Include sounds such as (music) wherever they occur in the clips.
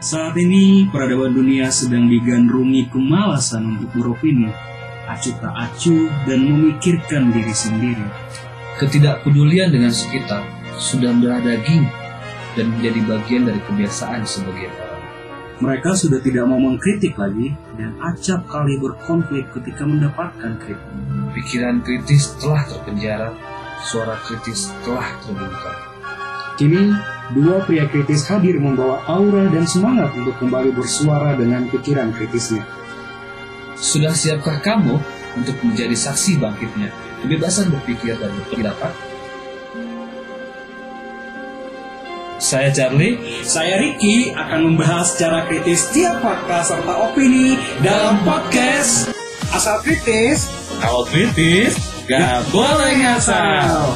Saat ini, peradaban dunia sedang digandrungi kemalasan untuk beropini, acuh tak acuh, dan memikirkan diri sendiri. Ketidakpedulian dengan sekitar sudah mendarah daging dan menjadi bagian dari kebiasaan sebagian orang. Mereka sudah tidak mau mengkritik lagi dan acap kali berkonflik ketika mendapatkan kritik. Pikiran kritis telah terpenjara, suara kritis telah terbungkam. Kini, dua pria kritis hadir membawa aura dan semangat untuk kembali bersuara dengan pikiran kritisnya. Sudah siapkah kamu untuk menjadi saksi bangkitnya kebebasan berpikir dan berpendapat? Saya Charlie, Saya Ricky akan membahas secara kritis tiap fakta serta opini dalam podcast Asal Kritis kalau kritis, gak boleh ngasal.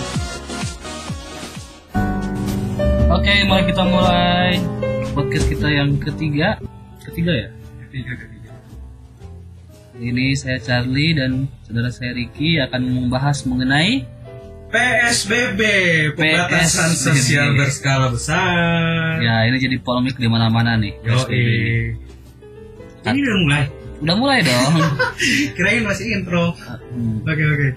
Oke, mari kita mulai podcast kita yang ketiga. Ketiga ya? Ketiga, ketiga. Ini saya Charlie dan saudara saya Ricky akan membahas mengenai PSBB, pembatasan PSBB. sosial berskala besar. ya ini jadi polemik di mana-mana nih. Yo, PSBB. Ini udah mulai. Udah mulai dong. (laughs) Kirain masih intro. Hmm. Oke, oke.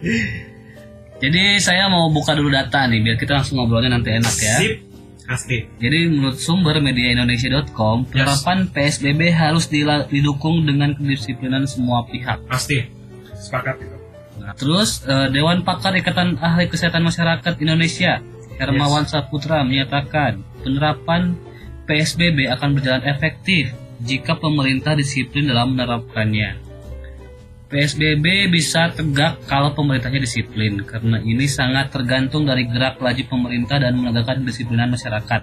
Jadi saya mau buka dulu data nih biar kita langsung ngobrolnya nanti enak ya. Sip. Pasti. Jadi menurut sumber mediaindonesia.com, penerapan PSBB harus didukung dengan kedisiplinan semua pihak. Pasti. Sepakat itu. Nah, terus eh, Dewan Pakar Ikatan Ahli Kesehatan Masyarakat Indonesia, Hermawan Saputra menyatakan penerapan PSBB akan berjalan efektif jika pemerintah disiplin dalam menerapkannya. PSBB bisa tegak kalau pemerintahnya disiplin, karena ini sangat tergantung dari gerak laju pemerintah dan menegakkan kedisiplinan masyarakat,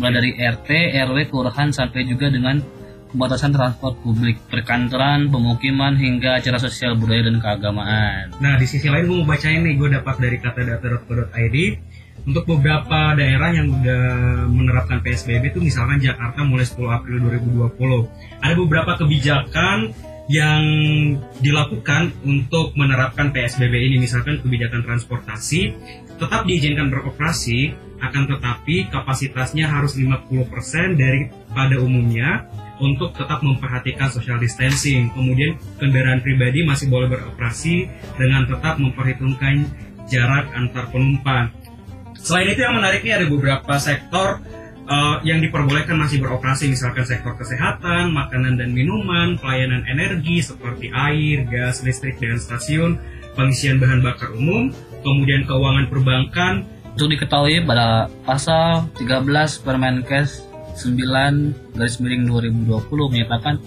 mulai dari RT, RW, kelurahan sampai juga dengan pembatasan transport publik, perkantoran, pemukiman hingga acara sosial budaya dan keagamaan. Nah, di sisi lain gue mau bacain nih, gue dapat dari katadata.co.id untuk beberapa daerah yang udah menerapkan PSBB itu misalkan Jakarta mulai 10 April 2020. Ada beberapa kebijakan yang dilakukan untuk menerapkan PSBB ini misalkan kebijakan transportasi tetap diizinkan beroperasi akan tetapi kapasitasnya harus 50% daripada umumnya untuk tetap memperhatikan social distancing. Kemudian kendaraan pribadi masih boleh beroperasi dengan tetap memperhitungkan jarak antar penumpang. Selain itu yang menarik nih ada beberapa sektor uh, yang diperbolehkan masih beroperasi misalkan sektor kesehatan, makanan dan minuman, pelayanan energi seperti air, gas, listrik dan stasiun, pengisian bahan bakar umum, kemudian keuangan perbankan, Untuk diketahui pada pasal 13 Permenkes 9 garis miring 2020 menyatakan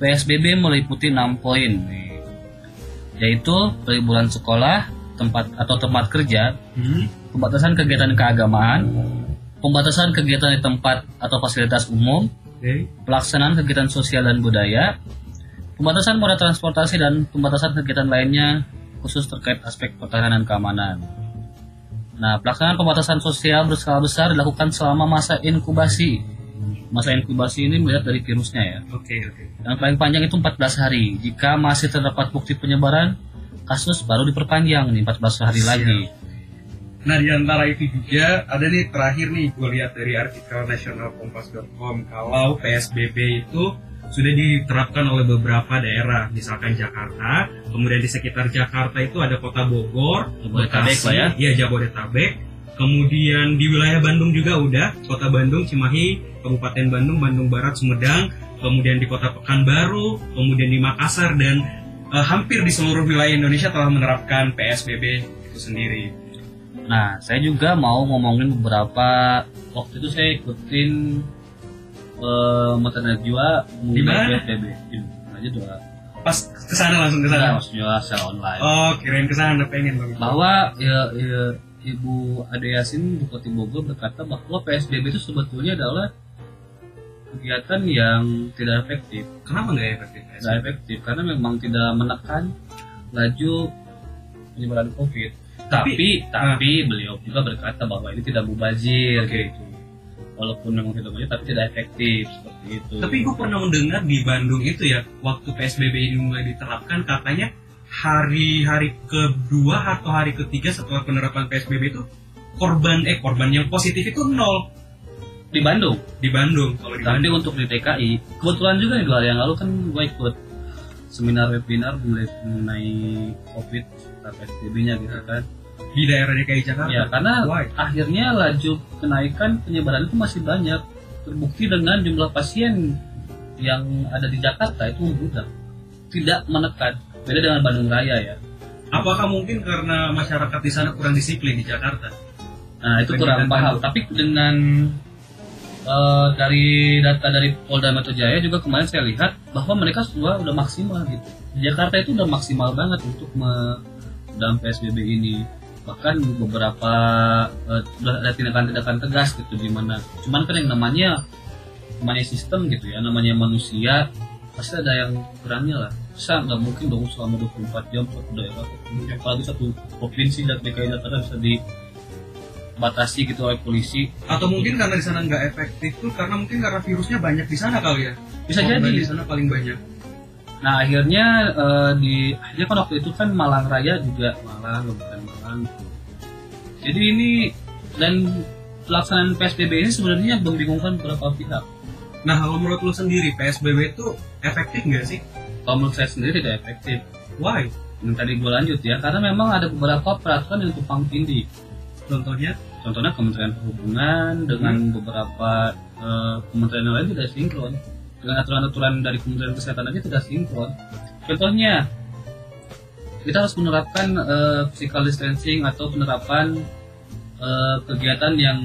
PSBB meliputi 6 poin yaitu peliburan sekolah, tempat atau tempat kerja, hmm, pembatasan kegiatan keagamaan, pembatasan kegiatan di tempat atau fasilitas umum, oke, pelaksanaan kegiatan sosial dan budaya, pembatasan moda transportasi dan pembatasan kegiatan lainnya khusus terkait aspek pertahanan dan keamanan. Nah, pelaksanaan pembatasan sosial berskala besar dilakukan selama masa inkubasi. Masa inkubasi ini melihat dari virusnya ya. oke, oke. Yang paling panjang itu 14 hari. Jika masih terdapat bukti penyebaran, kasus baru diperpanjang nih 14 hari Siap. lagi. Nah di antara itu juga ada nih terakhir nih gue lihat dari artikel nationalkompas.com kalau PSBB itu sudah diterapkan oleh beberapa daerah, misalkan Jakarta, kemudian di sekitar Jakarta itu ada kota Bogor, Jabodetabek Bekasi, lah ya. iya Jabodetabek, kemudian di wilayah Bandung juga udah, kota Bandung, Cimahi, Kabupaten Bandung, Bandung Barat, Sumedang, kemudian di kota Pekanbaru, kemudian di Makassar dan eh, hampir di seluruh wilayah Indonesia telah menerapkan PSBB itu sendiri. Nah, saya juga mau ngomongin beberapa waktu itu saya ikutin eh Mata Najwa Di mana? Di aja dua. Pas ke sana langsung ke sana. maksudnya secara online. Oh, kirain ke sana pengen banget. Bahwa ya, ya, Ibu Ade Yasin Bupati Bogor berkata bahwa PSBB itu sebetulnya adalah kegiatan yang tidak efektif. Kenapa nggak efektif? Tidak efektif karena memang tidak menekan laju penyebaran COVID. Tapi- Tapi tapi, beliau juga berkata bahwa ini tidak mubazir Oke. gitu. Walaupun memang tidak mubazir tapi tidak efektif seperti itu. Tapi gue pernah mendengar di Bandung itu ya, waktu PSBB ini mulai diterapkan katanya hari-hari kedua atau hari ketiga setelah penerapan PSBB itu korban eh korban yang positif itu nol. di Bandung di Bandung kalau di tapi Bandung untuk di DKI kebetulan juga nih dua hari yang lalu kan gue ikut seminar webinar mengenai covid PSBB nya gitu kan di daerah DKI Jakarta ya karena Why? akhirnya laju kenaikan penyebaran itu masih banyak terbukti dengan jumlah pasien yang ada di Jakarta itu membludak tidak menekan beda dengan Bandung Raya ya apakah mungkin karena masyarakat di sana kurang disiplin di Jakarta Nah itu kurang paham. Tapi dengan eh, dari data dari Polda Metro Jaya juga kemarin saya lihat bahwa mereka semua udah maksimal gitu. Di Jakarta itu udah maksimal banget untuk me dalam PSBB ini. Bahkan beberapa ada tindakan-tindakan tegas gitu di mana. Cuman kan yang namanya namanya sistem gitu ya, namanya manusia pasti ada yang kurangnya lah. Bisa nggak mungkin dong selama 24 jam satu daerah, apalagi satu provinsi dan DKI Jakarta bisa di batasi gitu oleh polisi atau mungkin karena di sana nggak efektif tuh karena mungkin karena virusnya banyak di sana kali ya bisa Korban jadi di sana paling banyak nah akhirnya eh, di akhirnya kan waktu itu kan Malang Raya juga Malang bukan Jadi ini dan pelaksanaan PSBB ini sebenarnya membingungkan beberapa pihak. Nah kalau menurut lu sendiri PSBB itu efektif nggak sih? Kalau menurut saya sendiri tidak efektif. Why? Yang tadi gue lanjut ya karena memang ada beberapa peraturan yang tumpang tindih contohnya? Contohnya Kementerian Perhubungan dengan beberapa eh, kementerian lain tidak sinkron. Dengan aturan-aturan dari Kementerian Kesehatan aja tidak sinkron. Contohnya kita harus menerapkan eh, physical distancing atau penerapan eh, kegiatan yang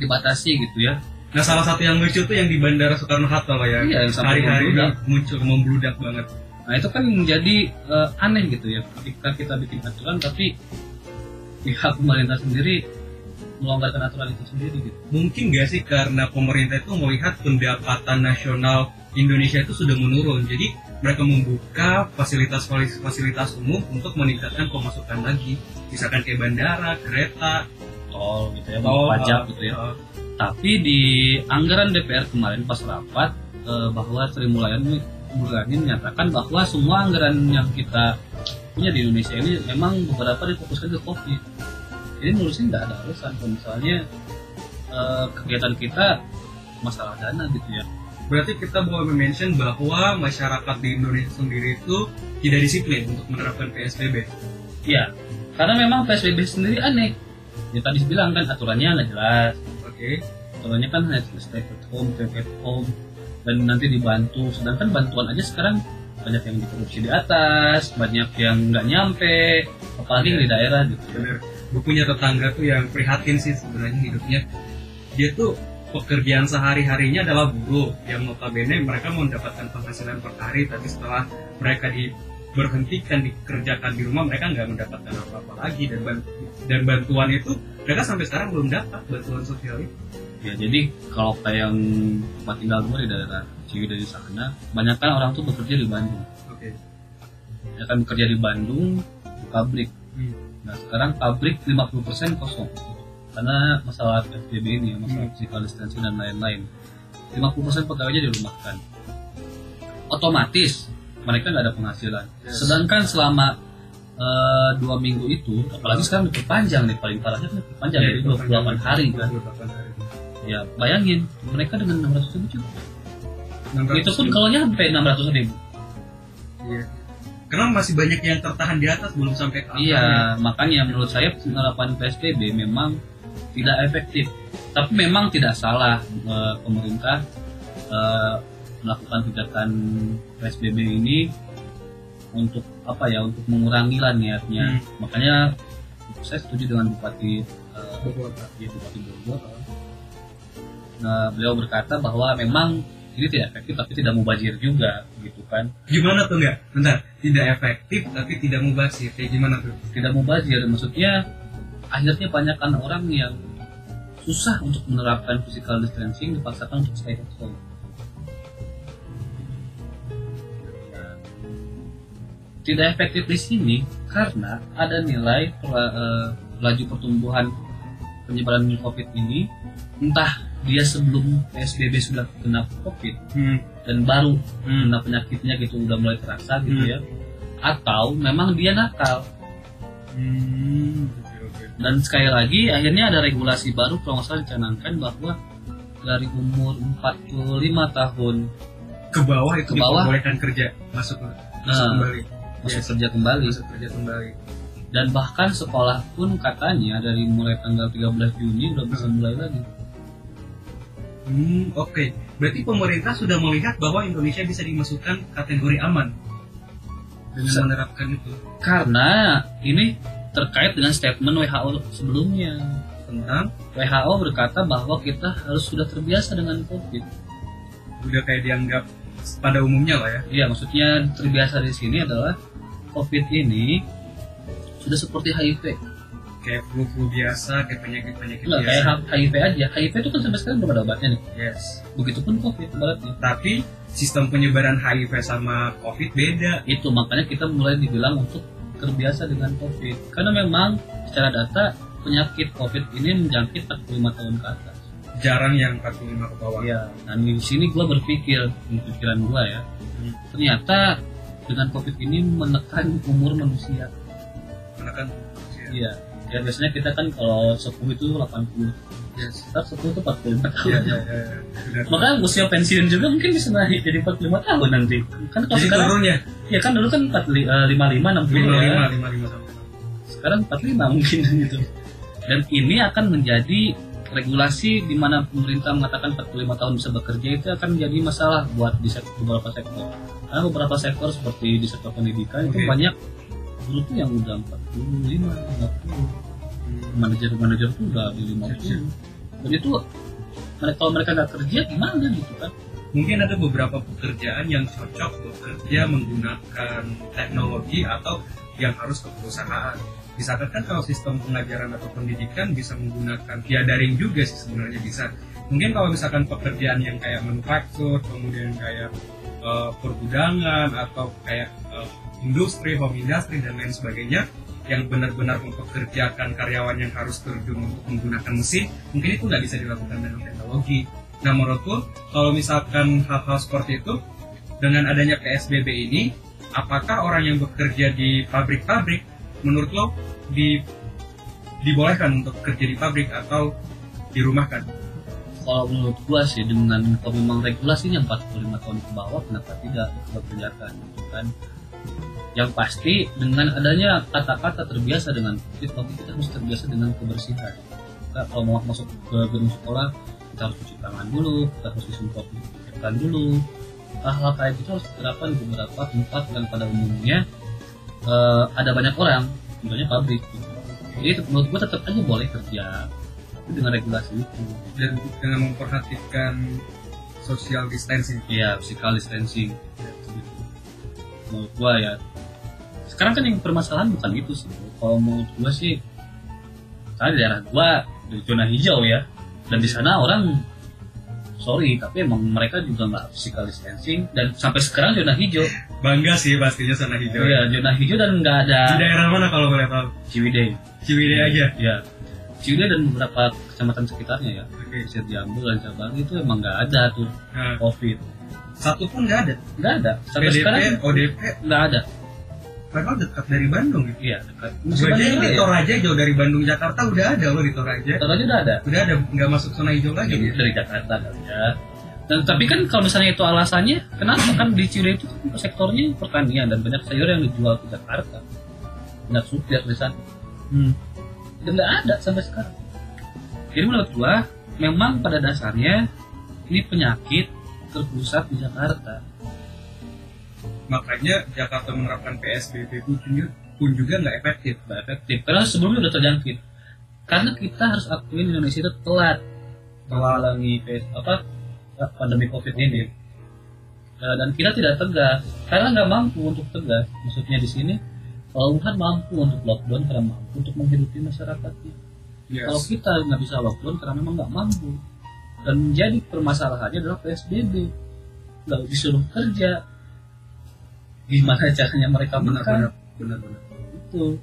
dibatasi gitu ya. Nah salah satu yang lucu tuh yang di Bandara Soekarno Hatta lah ya. Iya, yang hari-hari muncul membludak banget. Nah itu kan menjadi eh, aneh gitu ya ketika kita bikin aturan tapi pihak pemerintah sendiri melonggarkan aturan itu sendiri gitu. Mungkin nggak sih karena pemerintah itu melihat pendapatan nasional Indonesia itu sudah menurun jadi mereka membuka fasilitas-fasilitas umum untuk meningkatkan pemasukan lagi. Misalkan kayak bandara, kereta, tol gitu ya tol, pajak gitu ya. uh, Tapi di anggaran DPR kemarin pas rapat eh, bahwa Sri Mulyani Mulyani menyatakan bahwa semua anggaran yang kita punya di Indonesia ini memang beberapa difokuskan ke COVID. Jadi menurut saya nggak ada alasan kalau misalnya eh, kegiatan kita masalah dana gitu ya. Berarti kita boleh mention bahwa masyarakat di Indonesia sendiri itu tidak disiplin untuk menerapkan PSBB. Iya, karena memang PSBB sendiri aneh. Ya tadi bilang kan aturannya nggak jelas. Oke. Aturannya kan hanya stay at home, stay at home, dan nanti dibantu. Sedangkan bantuan aja sekarang banyak yang dikorupsi di atas, banyak yang nggak nyampe, apalagi di daerah gitu. Bener. Gue punya tetangga tuh yang prihatin sih sebenarnya hidupnya. Dia tuh pekerjaan sehari-harinya adalah buruh yang notabene mereka mau mendapatkan penghasilan per hari tapi setelah mereka diberhentikan dikerjakan di rumah mereka nggak mendapatkan apa-apa lagi dan ban- dan bantuan itu mereka sampai sekarang belum dapat bantuan sosial itu. Ya jadi kalau kayak yang tempat tinggal gue di daerah Ciwi dari sana, banyak kan orang tuh bekerja di Bandung. Oke. Ya kan bekerja di Bandung di pabrik. Nah sekarang pabrik 50% kosong karena masalah PSBB ini, ya, masalah Hmm. physical distancing dan lain-lain. 50% pegawainya dirumahkan. Otomatis mereka nggak ada penghasilan. Yes. Sedangkan selama eh, dua minggu itu, apalagi sekarang diperpanjang nih paling parahnya kan diperpanjang jadi 28 hari kan. 28 hari. Ya bayangin mereka dengan 600 ribu cukup. 600 Itu pun kalau nyampe 600 ribu. Iya. Karena masih banyak yang tertahan di atas belum sampai ke. Iya, makanya menurut saya penerapan PSBB memang tidak efektif. Tapi memang tidak salah eh, pemerintah eh, melakukan kegiatan PSBB ini untuk apa ya? Untuk mengurangi lah niatnya. Hmm. Makanya saya setuju dengan Bupati eh, Bogor. ya, Bupati Bogor. Nah, beliau berkata bahwa memang ini tidak efektif tapi tidak mubazir juga gitu kan. Gimana tuh nggak? Bentar, tidak efektif tapi tidak mubazir. Kayak gimana tuh? tidak mubazir maksudnya akhirnya banyak kan orang yang susah untuk menerapkan physical distancing dipaksakan untuk stay at home tidak efektif di sini karena ada nilai pela- eh, laju pertumbuhan penyebaran covid ini entah dia sebelum PSBB sudah kena covid Hmm. dan baru Hmm. kena penyakitnya gitu udah mulai terasa gitu Hmm. ya atau memang dia nakal Hmm. Dan sekali lagi akhirnya ada regulasi baru kalau nggak salah dicanangkan bahwa dari umur 45 tahun ke bawah itu Ke bawah. diperbolehkan kerja masuk masuk Nah, kembali masuk Yes. kerja kembali masuk kerja kembali dan bahkan sekolah pun katanya dari mulai tanggal 13 Juni udah bisa mulai lagi hmm oke berarti pemerintah sudah melihat bahwa Indonesia bisa dimasukkan kategori aman dengan Bisa. menerapkan itu karena ini terkait dengan statement WHO sebelumnya tentang WHO berkata bahwa kita harus sudah terbiasa dengan COVID. udah kayak dianggap pada umumnya lah ya Iya, maksudnya terbiasa di sini adalah COVID ini sudah seperti HIV. Kayak flu flu biasa kayak penyakit penyakit Enggak kayak biasa H- HIV aja. HIV itu kan sampai sekarang belum ada obatnya nih. yes Begitupun COVID ibaratnya. tapi sistem penyebaran HIV sama COVID beda Itu makanya kita mulai dibilang untuk terbiasa dengan COVID. Karena memang secara data penyakit COVID ini menjangkit 45 tahun ke atas. jarang yang 45 ke bawah Iya. Dan di sini gue berpikir, di pikiran gue ya, Hmm. ternyata dengan COVID ini menekan umur manusia. karena kan Iya. Ya biasanya kita kan kalau sepuh itu 80. yes Ntar sepuh itu 45 tahun. Iya, iya, iya, iya. Benar. Maka usia pensiun juga mungkin bisa naik jadi 45 tahun nanti. Kan kalau Jadi sekarang turun ya? ya kan dulu kan 45 eh, 55 60 55, ya. 55 sampai Sekarang 45 mungkin (laughs) gitu. Dan ini akan menjadi regulasi di mana pemerintah mengatakan 45 tahun bisa bekerja itu akan menjadi masalah buat di sektor, beberapa sektor. Karena beberapa sektor seperti di sektor pendidikan itu Oke. banyak guru tuh yang udah 45, 50 manajer-manajer tuh udah di 50 dan itu mereka kalau mereka nggak kerja gimana gitu kan Mungkin ada beberapa pekerjaan yang cocok bekerja menggunakan teknologi atau yang harus ke perusahaan. Misalkan kan kalau sistem pengajaran atau pendidikan bisa menggunakan via daring juga sih sebenarnya bisa. Mungkin kalau misalkan pekerjaan yang kayak manufaktur, kemudian kayak eh, pergudangan atau kayak eh, industri, home industry dan lain sebagainya yang benar-benar mempekerjakan karyawan yang harus terjun untuk menggunakan mesin, mungkin itu nggak bisa dilakukan dengan teknologi. Nah menurutku kalau misalkan hal-hal seperti itu dengan adanya PSBB ini, apakah orang yang bekerja di pabrik-pabrik menurut lo di dibolehkan untuk kerja di pabrik atau dirumahkan? kalau menurut gua sih dengan kalau memang regulasinya 45 tahun ke bawah kenapa tidak dikerjakan gitu kan yang pasti dengan adanya kata-kata terbiasa dengan COVID tapi kita harus terbiasa dengan kebersihan kita kalau mau masuk ke gedung sekolah kita harus cuci tangan dulu kita harus disemprot disinfektan dulu hal-hal kayak gitu harus diterapkan di beberapa tempat dan pada umumnya eh, ada banyak orang contohnya pabrik gitu. jadi menurut gua tetap aja boleh kerja tapi dengan regulasi itu Dan dengan memperhatikan social distancing. Iya, physical distancing. Gitu. Menurut gua ya. Sekarang kan yang permasalahan bukan itu sih. Kalau menurut gua sih, karena di daerah gua di zona hijau ya, dan di sana orang sorry tapi emang mereka juga nggak physical distancing dan sampai sekarang zona hijau Bangga sih pastinya sana hijau. iya zona hijau dan nggak ada Di daerah mana kalau boleh tahu? Ciwidey Ciwidey aja. ya Ciwidey dan beberapa kecamatan sekitarnya ya Oke. Sir Jambu dan Cabang itu emang nggak ada tuh Nah, covid satu pun nggak ada. nggak ada sampai PDP, sekarang ODP, nggak ada padahal dekat dari Bandung ya. iya dekat Gue aja di ya. Toraja jauh dari Bandung Jakarta udah ada loh di Toraja. Toraja udah ada Udah ada nggak masuk zona hijau lagi. Ya? dari Jakarta ya. Dan tapi kan kalau misalnya itu alasannya, kenapa kan di Ciwidey itu kan sektornya pertanian dan banyak sayur yang dijual ke Jakarta. Banyak supir di sana. Hmm. Dan nggak ada sampai sekarang. Jadi menurut gua, memang pada dasarnya ini penyakit terpusat di Jakarta. Makanya Jakarta menerapkan PSBB pun juga, pun juga nggak efektif. Nggak efektif. Karena sebelumnya udah terjangkit. Karena kita harus akuin Indonesia itu telat menghalangi PS apa pandemi COVID ini. Eh, dan kita tidak tegas karena nggak mampu untuk tegas. Maksudnya di sini kalau Wuhan mampu untuk lockdown karena mampu untuk menghidupi masyarakatnya. Yes. Kalau kita nggak bisa lockdown karena memang nggak mampu. Dan menjadi permasalahannya adalah PSBB. Nggak disuruh kerja. Gimana caranya mereka benar-benar makan? benar-benar. Itu.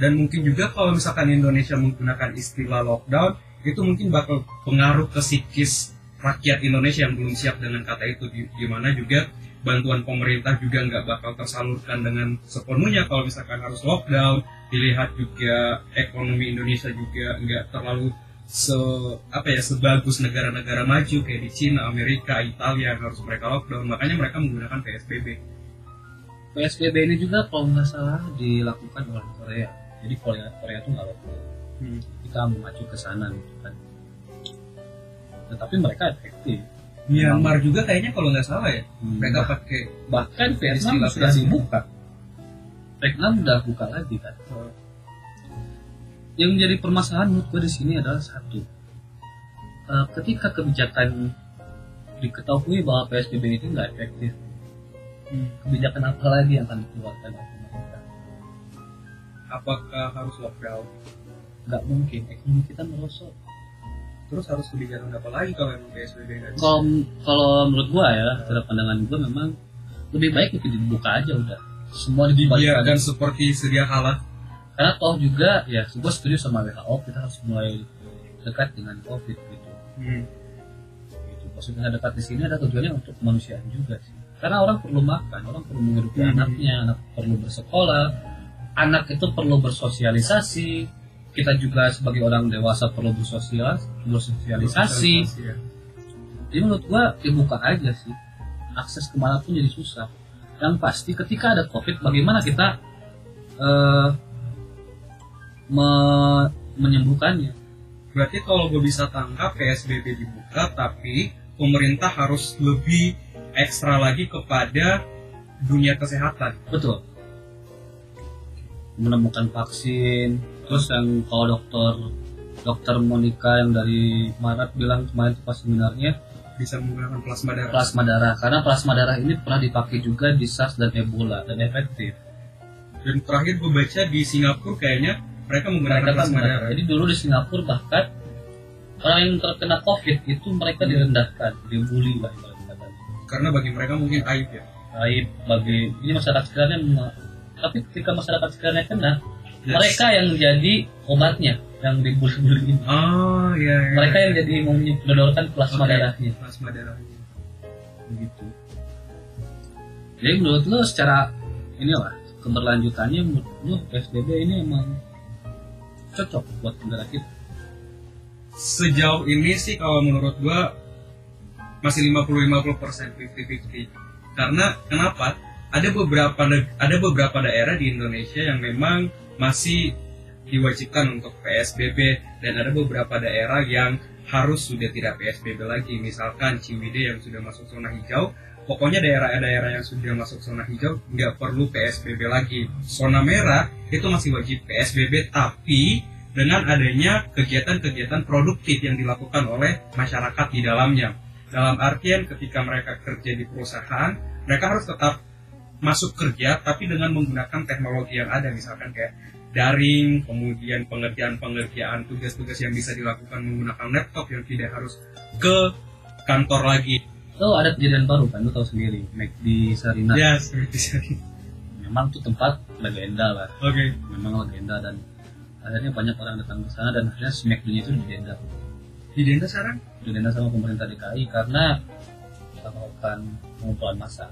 Dan mungkin juga kalau misalkan Indonesia menggunakan istilah lockdown, itu mungkin bakal pengaruh ke psikis rakyat Indonesia yang belum siap dengan kata itu. Di, di mana juga bantuan pemerintah juga nggak bakal tersalurkan dengan sepenuhnya kalau misalkan harus lockdown. Dilihat juga ekonomi Indonesia juga nggak terlalu se apa ya sebagus negara-negara maju kayak di Cina, Amerika, Italia yang harus mereka lockdown. Makanya mereka menggunakan PSBB. PSBB ini juga kalau nggak salah dilakukan oleh Korea. Jadi Korea Korea tuh nggak lockdown. Hmm. Kita memacu ke sana gitu kan. Tetapi mereka efektif. Myanmar juga kayaknya kalau nggak salah ya, Hmm. mereka pakai bahkan Vietnam sudah dibuka. Vietnam udah buka lagi kan. Yang menjadi permasalahan menurut gue di sini adalah satu, Eh, ketika kebijakan diketahui bahwa PSBB itu nggak efektif, Hmm. kebijakan apa lagi yang akan dikeluarkan oleh pemerintah? apakah harus lockdown. Nggak mungkin, ekonomi kita merosot. Terus harus kebijakan apa lagi kalau emang PSBB nggak? Kalau kalau menurut gua ya, cara pandangan gua memang lebih baik itu dibuka aja udah. Semua dikembalikan. Dibiarkan seperti sedia kala. Karena toh juga ya, gua setuju sama WHO kita harus mulai dekat dengan COVID gitu. Hmm. gitu. Maksudnya dekat di sini ada tujuannya untuk kemanusiaan juga sih. Karena orang perlu makan, orang perlu menghidupi Hmm. anaknya, anak perlu bersekolah, anak itu perlu bersosialisasi. Kita juga sebagai orang dewasa perlu bersosialis, bersosialisasi. ya. Jadi menurut gua dibuka aja sih. Akses ke mana pun jadi susah. Yang pasti ketika ada COVID, bagaimana kita eh, me- menyembuhkannya? Berarti kalau gue bisa tangkap PSBB dibuka, tapi pemerintah harus lebih ekstra lagi kepada dunia kesehatan. Betul. Menemukan vaksin, terus yang kalau dokter dokter Monica yang dari Maret bilang kemarin itu pas seminarnya Bisa menggunakan plasma darah. plasma darah karena plasma darah ini pernah dipakai juga di SARS dan Ebola dan efektif. Dan terakhir gue baca di Singapura kayaknya mereka menggunakan Mereka kan plasma darah. Jadi dulu di Singapura bahkan orang yang terkena COVID itu mereka direndahkan, dibully lah. Karena bagi mereka mungkin aib ya. Aib bagi ini masyarakat sekitarnya tapi ketika masyarakat sekitarnya kena Yes. mereka yang jadi obatnya yang dibully-bully ini. Oh iya. iya. Mereka yang jadi menyodorkan plasma Oke. darahnya Plasma darahnya. begitu. Jadi menurut lo secara inilah keberlanjutannya menurut lo PSBB ini emang cocok buat negara kita. Sejauh ini sih kalau menurut gua masih 50-50% 50-50. Karena kenapa? Ada beberapa ada beberapa daerah di Indonesia yang memang masih diwajibkan untuk PSBB dan ada beberapa daerah yang harus sudah tidak PSBB lagi. Misalkan Ciwidey yang sudah masuk zona hijau, pokoknya daerah-daerah yang sudah masuk zona hijau nggak perlu PSBB lagi. Zona merah itu masih wajib PSBB tapi dengan adanya kegiatan-kegiatan produktif yang dilakukan oleh masyarakat di dalamnya. Dalam artian ketika mereka kerja di perusahaan, mereka harus tetap masuk kerja tapi dengan menggunakan teknologi yang ada misalkan kayak daring, kemudian pengerjaan-pengerjaan tugas-tugas yang bisa dilakukan menggunakan laptop yang tidak harus ke kantor lagi. Lo ada kejadian baru kan, lo tahu sendiri, Mac di Sarina. Ya, seperti itu. Memang tuh tempat legenda lah, Oke. memang legenda dan akhirnya banyak orang datang ke sana dan akhirnya Smackdown itu digenda, Di Denda sekarang? digenda sama pemerintah DKI karena kita melakukan pengumpulan massa.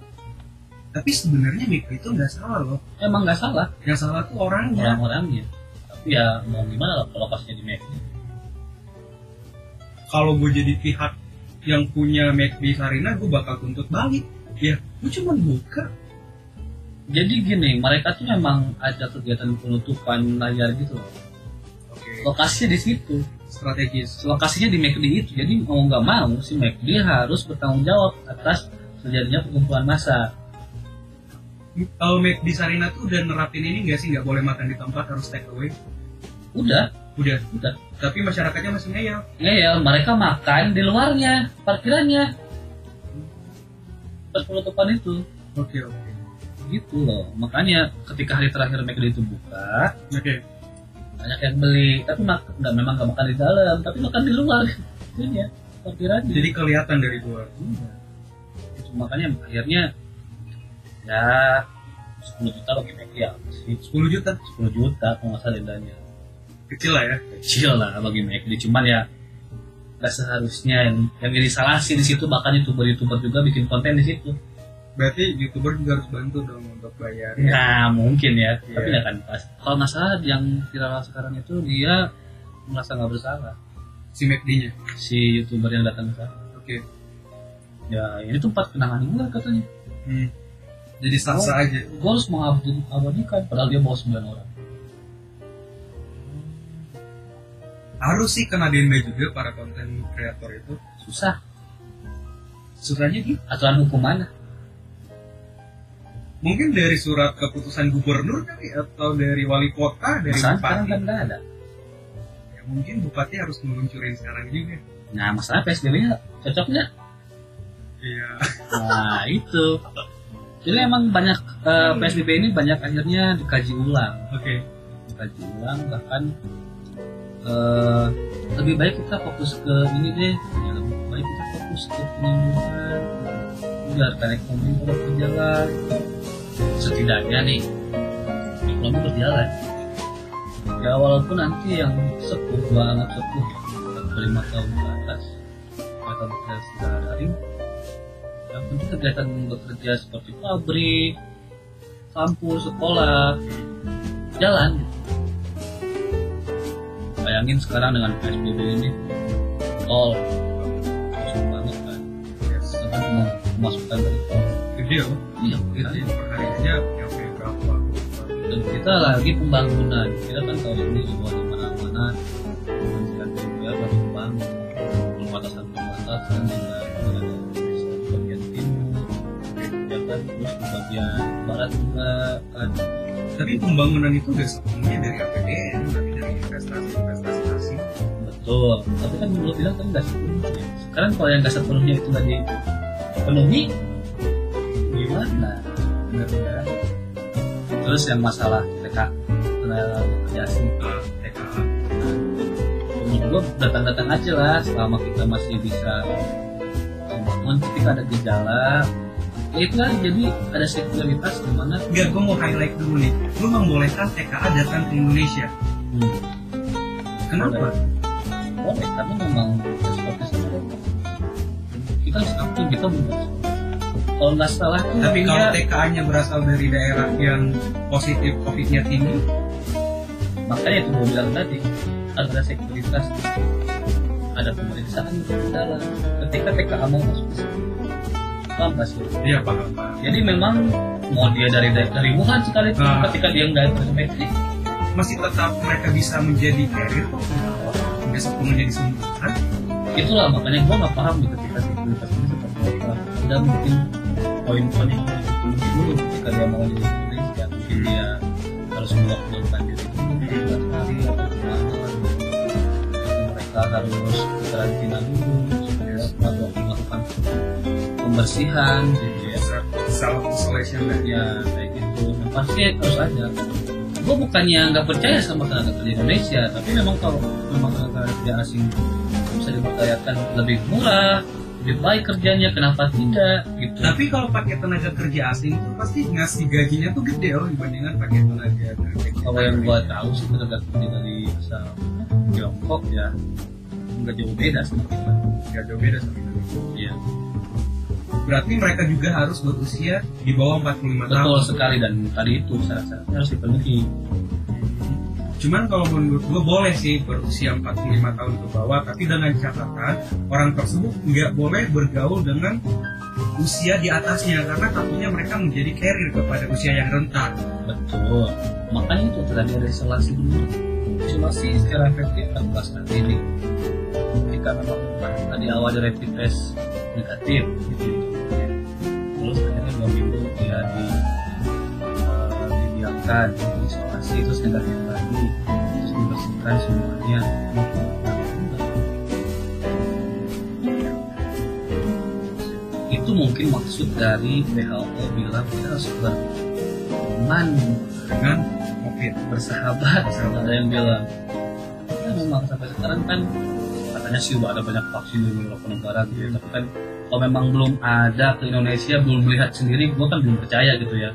Tapi sebenarnya Miko itu nggak salah loh. Emang nggak salah Yang salah tuh orangnya. orang-orangnya, tapi ya mau gimana lah kalau pasnya di Mac. Kalau gue jadi pihak yang punya McD Sarina, gue bakal tuntut balik. Ya, gue cuma buka. Jadi gini, mereka tuh memang ada kegiatan penutupan layar gitu loh. Oke. Lokasinya di situ. Strategis. lokasinya di McD itu jadi mau nggak mau si McD harus bertanggung jawab atas terjadinya pengumpulan massa Kalau McD Sarina tuh udah nerapin ini nggak sih nggak boleh makan di tempat harus take away? udah Udah. udah Tapi masyarakatnya masih ngeyel. ngeyel mereka makan di luarnya parkirannya pas penutupan itu Oke oke. gitu loh makanya ketika hari terakhir McD itu buka Oke. banyak yang beli tapi mak nggak memang nggak makan di dalam tapi makan di luar (laughs) ini ya parkirannya Jadi kelihatan dari luar. Iya. Itu makanya akhirnya ya 10 juta bagi ya 10 juta 10 juta kalau nggak salah dendanya kecil lah ya. kecil lah bagi McD cuman ya nggak seharusnya yang yang jadi salah sih di situ bahkan youtuber youtuber juga bikin konten di situ Berarti youtuber juga harus bantu dong untuk bayar. nah mungkin ya Iya. tapi nggak kan pas kalau nggak salah yang viral sekarang itu dia merasa nggak bersalah si McD-nya. si youtuber yang datang ke sana Oke. ya ini tempat kenangan gue katanya Hmm. Jadi sah-sah aja. gue harus mengabadikan padahal dia bawa 9 orang Harus sih kena denda juga para konten kreator itu. susah Susahnya gitu. aturan hukum mana Mungkin dari surat keputusan gubernur kali atau dari wali kota, dari Masalah sekarang bupati. kan nggak ada Ya, mungkin bupati harus meluncurin sekarang juga. nah masalah PSBB nya cocok nggak Iya. nah itu jadi emang banyak eh, PSBB ini banyak akhirnya dikaji ulang Oke. dikaji ulang bahkan eh, lebih baik kita fokus ke ini deh ya, lebih baik kita fokus ke penyembuhan biarkan ekonomi tetap berjalan. Setidaknya nih ekonomi berjalan. Ya walaupun nanti yang sepuh banget sepuh lima tahun ke atas mereka bekerja secara daring yang penting kegiatan bekerja seperti pabrik kampus sekolah jalan bayangin sekarang dengan PSBB ini tol susah banget kan Yes. kan cuma pemasukan dari tol Gede loh. iya Gede. Per harinya nyampe berapa? dan kita lagi pembangunan kita kan tahun ini semua di mana-mana Kementerian PUPR lagi membangun perbatasan perbatasan dengan dengan bagian timur ya kan terus di bagian barat juga kan Tapi pembangunan itu udah sepenuhnya dari APBN, investasi-investasi asing. betul tapi kan menurut bilang kan nggak sepenuhnya sekarang kalau yang nggak sepenuhnya itu nggak dipenuhi gimana bener ya terus yang masalah TK tenaga kerja asing TKA. menurut gua datang-datang aja lah selama kita masih bisa bangun ketika ada gejala ya itu kan jadi ada sekuritas di mana Enggak, gue mau highlight dulu nih. Lu membolehkan TKA datang ke Indonesia. hmm, Kenapa? boleh karena memang mereka kita harus aktif kita bukan kalau nggak salah Tapi kalau dia- TKA-nya berasal dari daerah yang positif COVID-nya tinggi, makanya itu gue bilang tadi ada sekuritas ada pemeriksaan di dalam ketika TKA mau masuk ke situ paham sih iya paham. Jadi memang mau dia dari dari Wuhan sekali Ah. ketika dia nggak terinfeksi, Masih tetap mereka bisa menjadi carrier kok. Nggak sepenuhnya disembuhkan. itulah makanya gua nggak paham di ketika sekuritas ini seperti apa. Ada mungkin poin-poin yang harus dipenuhi dulu ketika dia mau jadi Indonesia. Mungkin dia harus melakukan diri atau gimana. Mereka harus karantina dulu supaya atau melakukan pembersihan gitu ya. Self isolation ya kayak gitu Nah, pasti harus ada gue bukannya nggak percaya sama tenaga kerja Indonesia tapi memang kalau memang tenaga kerja asing bisa dipercayakan lebih murah lebih baik kerjanya kenapa tidak gitu Tapi kalau pakai tenaga kerja asing itu pasti ngasih gajinya tuh gede loh dibandingkan pakai tenaga kerja. kalau yang gue tahu sih tenaga kerja dari asal Tiongkok ya nggak jauh beda sama kita nggak jauh beda sama Indonesia. Iya Berarti mereka juga harus berusia di bawah 45 tahun. betul sekali dan tadi itu syarat-syaratnya harus dipenuhi Cuman kalau menurut gue boleh sih berusia 45 tahun ke bawah, tapi dengan catatan orang tersebut nggak boleh bergaul dengan usia di atasnya karena takutnya mereka menjadi carrier kepada usia yang rentan. Betul. Makanya itu tadi ada isolasi dulu. Isolasi secara efektif kan pas nanti ini. Jika memang tadi awal rapid test negatif gitu. Terus akhirnya dua minggu dia di eh, didiamkan isolasi terus negatif lagi terus dibersihkan semuanya itu mungkin maksud dari WHO bilang kita harus berteman dengan COVID. bersahabat ada yang bilang ya memang sampai sekarang kan katanya sih udah ada banyak vaksin di beberapa negara gitu ya. tapi kan kalau memang belum ada ke Indonesia belum melihat sendiri gua kan belum percaya gitu ya.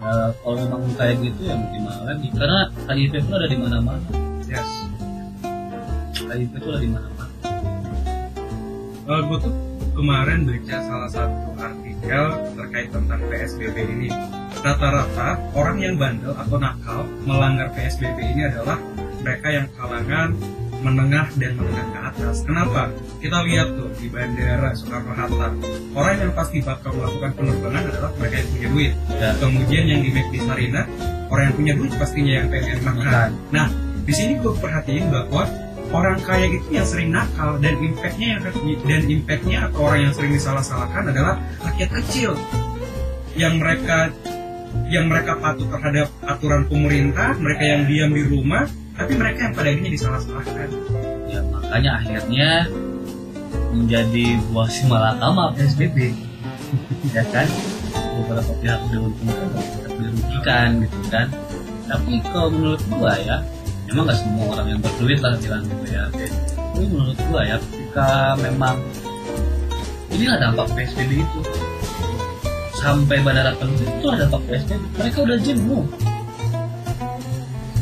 Nah, kalau memang kayak gitu ya mau gimana lagi? Karena HIV itu ada di mana-mana. Yes. HIV itu ada di mana-mana. Gue Eh, tuh kemarin baca salah satu artikel terkait tentang PSBB ini. Rata-rata orang yang bandel atau nakal melanggar PSBB ini adalah mereka yang kalangan menengah dan menengah ke atas. Kenapa? Kita lihat tuh di bandara Soekarno Hatta, orang yang pasti bakal melakukan penerbangan adalah mereka yang punya duit. Ya. Kemudian yang di McD Sarina, orang yang punya duit pastinya yang pengen makan. Nah, di sini gue perhatiin bahwa orang kaya itu yang sering nakal dan impactnya yang dan impactnya atau orang yang sering disalah-salahkan adalah rakyat kecil yang mereka yang mereka patuh terhadap aturan pemerintah, mereka yang diam di rumah, tapi mereka yang pada akhirnya disalah-salahkan. ya makanya akhirnya menjadi buah si malakama PSBB ya kan? Beberapa pihak diuntungkan beberapa dirugikan gitu kan? Tapi kalau menurut gua ya memang nggak semua orang yang berduit lah bilang gitu ya tapi menurut gua ya ketika memang inilah dampak PSBB itu. Sampai bandara penuh itu ada dampak PSBB mereka udah jenuh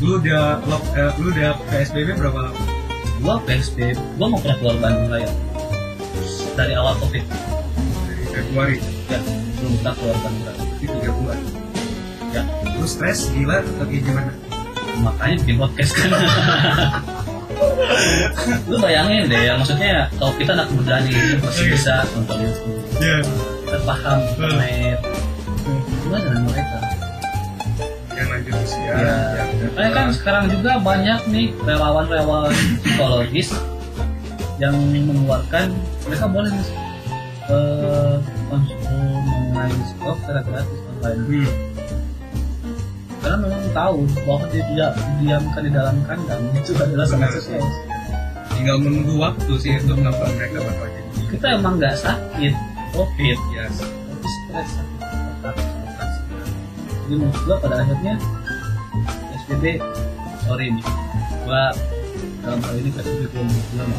Lu udah lock, eh, lu udah PSBB berapa lama? gua PSBB gua mau pernah keluar Bandung raya dari awal covid. Dari Februari, ya belum pernah keluar Bandung raya itu tiga bulan. ya. Lu stres, gila, atau gimana? makanya bikin podcast. Kan (laughs) lu bayangin deh ya maksudnya kalau kita anak muda nih masih bisa nonton YouTube Ya. kita paham internet. Gimana dengan mereka? Yang lanjut usia. ya yang makanya kan sekarang juga banyak nih relawan-relawan psikologis yang mengeluarkan mereka boleh nih eh, konsul mengenai psikolog secara gratis online Hmm. karena memang tahu bahwa dia tidak didiamkan di dalam kandang itu adalah sangat sukses Tinggal menunggu waktu sih untuk kapan mereka bakal jadi. kita emang nggak sakit covid Yes. tapi stres sakit otak, otak. jadi menurut gua pada akhirnya Sorry nih gua dalam hal ini PSBB belum belum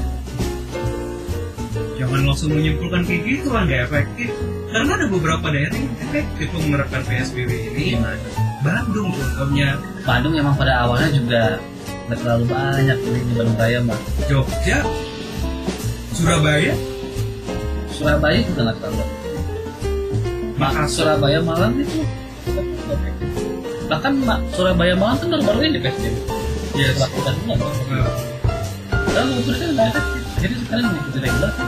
Jangan langsung menyimpulkan kayak gitu lah, nggak efektif. Karena ada beberapa daerah yang efektif menerapkan PSBB ini. gimana? Bandung contohnya, Bandung emang pada awalnya juga nggak terlalu banyak ini di Bandung Raya mbak. Jogja, Surabaya, Surabaya juga nggak terlalu Makassar. Surabaya Malang itu bahkan Mak Surabaya Malang kan baru-baru ini PSBB Yes. lakukan juga Nah, lalu kan nggak efektif jadi sekarang mengikuti regulasi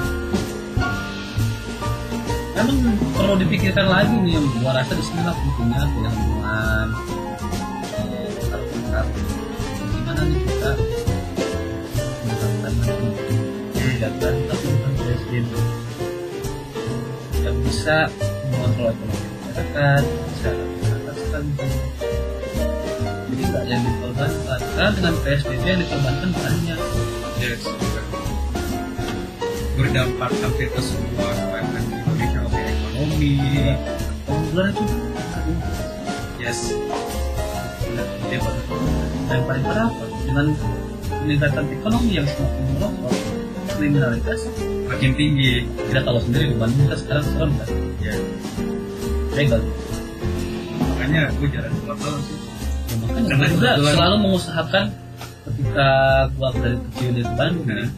memang perlu dipikirkan lagi nih yang gua rasa di sini lah pentingnya taruh-taruh. gimana nih kita kebijakan tapi bukan PSBB yang bisa mengontrol ekonomi masyarakat mengataskan jadi nggak yang dikorbankan. Karena dengan PSBB yang dikorbankan banyak. Yes. Berdampak hampir ke semua elemen di Indonesia, ekonomi, Penggulan itu yes. dia dan paling parah dengan peningkatan ekonomi yang semakin merosot kriminalitas Makin tinggi. kita tahu sendiri di Bandung kita sekarang serem kan Ya. legal Makanya gue jarang keluar tahun sih. Ya, makanya Karena gue juga kebetulan- selalu mengusahakan ketika gua dari kecil di Bandung Nah. nih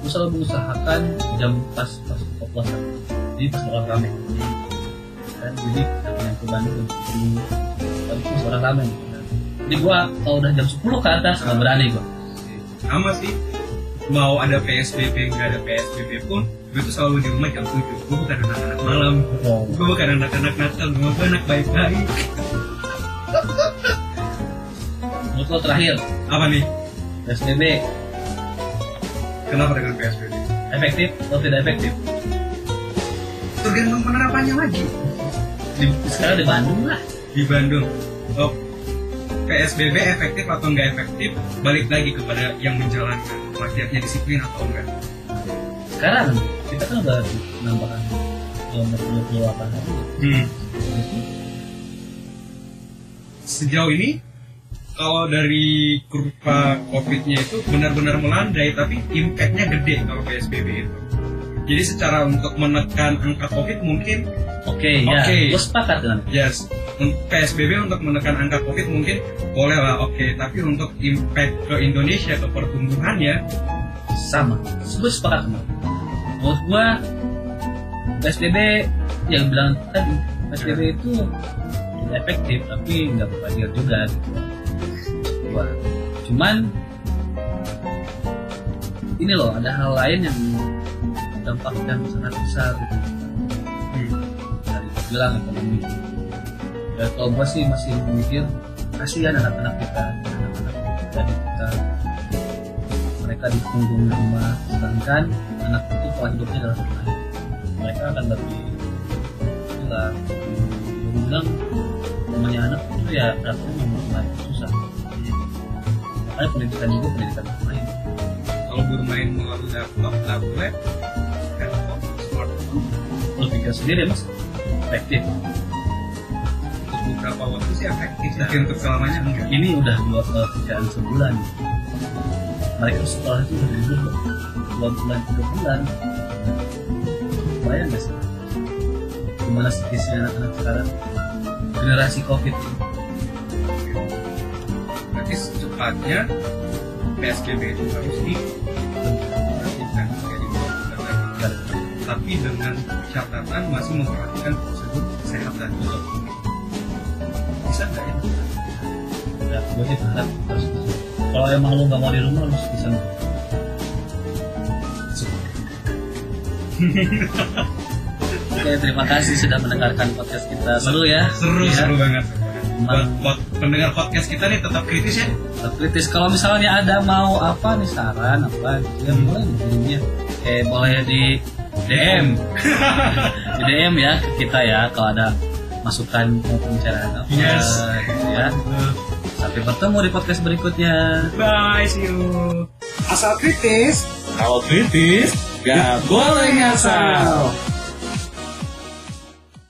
gue selalu mengusahakan jam pas pas buka puasa jadi pas orang rame kan jadi yang ke Bandung jam 10 tapi pas orang rame gitu jadi gua kalau udah jam 10 ke atas nggak berani gua Sama sih. Mau ada PSBB, nggak ada PSBB pun, gue tuh selalu di rumah jam 7. Gue bukan anak-anak malam. Gue bukan anak-anak nakal, gue anak baik-baik. menurut lo terakhir Apa nih? PSBB Kenapa dengan PSBB? efektif atau tidak efektif Tergantung penerapannya lagi. di, sekarang di Bandung lah Di Bandung, oh, PSBB efektif atau nggak efektif, balik lagi kepada yang menjalankan. Rakyatnya disiplin atau enggak. sekarang kita kan udah menambahkan nomor 28 hari Hmm. Sejauh ini, kalau dari kurva COVID-nya itu benar-benar melandai, tapi impact-nya gede kalau PSBB itu. Jadi secara untuk menekan angka COVID mungkin oke ya Oke. gue sepakat dengan Yes, PSBB untuk menekan angka COVID mungkin boleh lah, oke. Tapi untuk impact ke Indonesia, ke pertumbuhannya, sama gue sepakat sama menurut gue PSBB yang bilang tadi PSBB itu tidak efektif tapi nggak berhasil juga gitu gua cuman ini loh ada hal lain yang dampak yang sangat besar gitu. Hmm. dari bilang ekonomi ya kalau gue sih masih mikir kasihan anak-anak kita anak-anak dari kita mereka di punggung rumah sedangkan anak itu pola hidupnya adalah bermain mereka akan lebih gila gue bilang namanya anak itu ya prakteknya memang bermain susah. Makanya pendidikan juga pendidikan bermain. Kalau bermain melalui laptop tablet handphone smartphone lo pikir sendiri mas efektif untuk beberapa waktu sih efektif tapi untuk selamanya enggak. ini udah dua eh, kerjaan sebulan. Mereka sekolah itu udah libur loh dua bulan tiga bulan bayang gak sih? Gimana psikisnya anak-anak sekarang? Generasi covid. Ini berarti secepatnya PSBB itu harus lagi tapi dengan catatan masih memperhatikan prosedur kesehatan. Bisa nggak ya? Ya gue sih berharap kalau emang lu gak mau di rumah harus bisa Oke, terima kasih sudah mendengarkan podcast kita. Seru ya? seru Ya. seru banget buat, buat pendengar podcast kita nih tetap kritis ya tetap kritis. Kalau misalnya ada mau apa nih saran apa gitu ya boleh nih kirimnya. Eh boleh di DM. (laughs) di DM ya kita ya kalau ada masukan mau pembicaraan apa Yes. gitu ya. Sampai bertemu di podcast berikutnya. bye see you Asal kritis, kalau kritis gak boleh ngasal.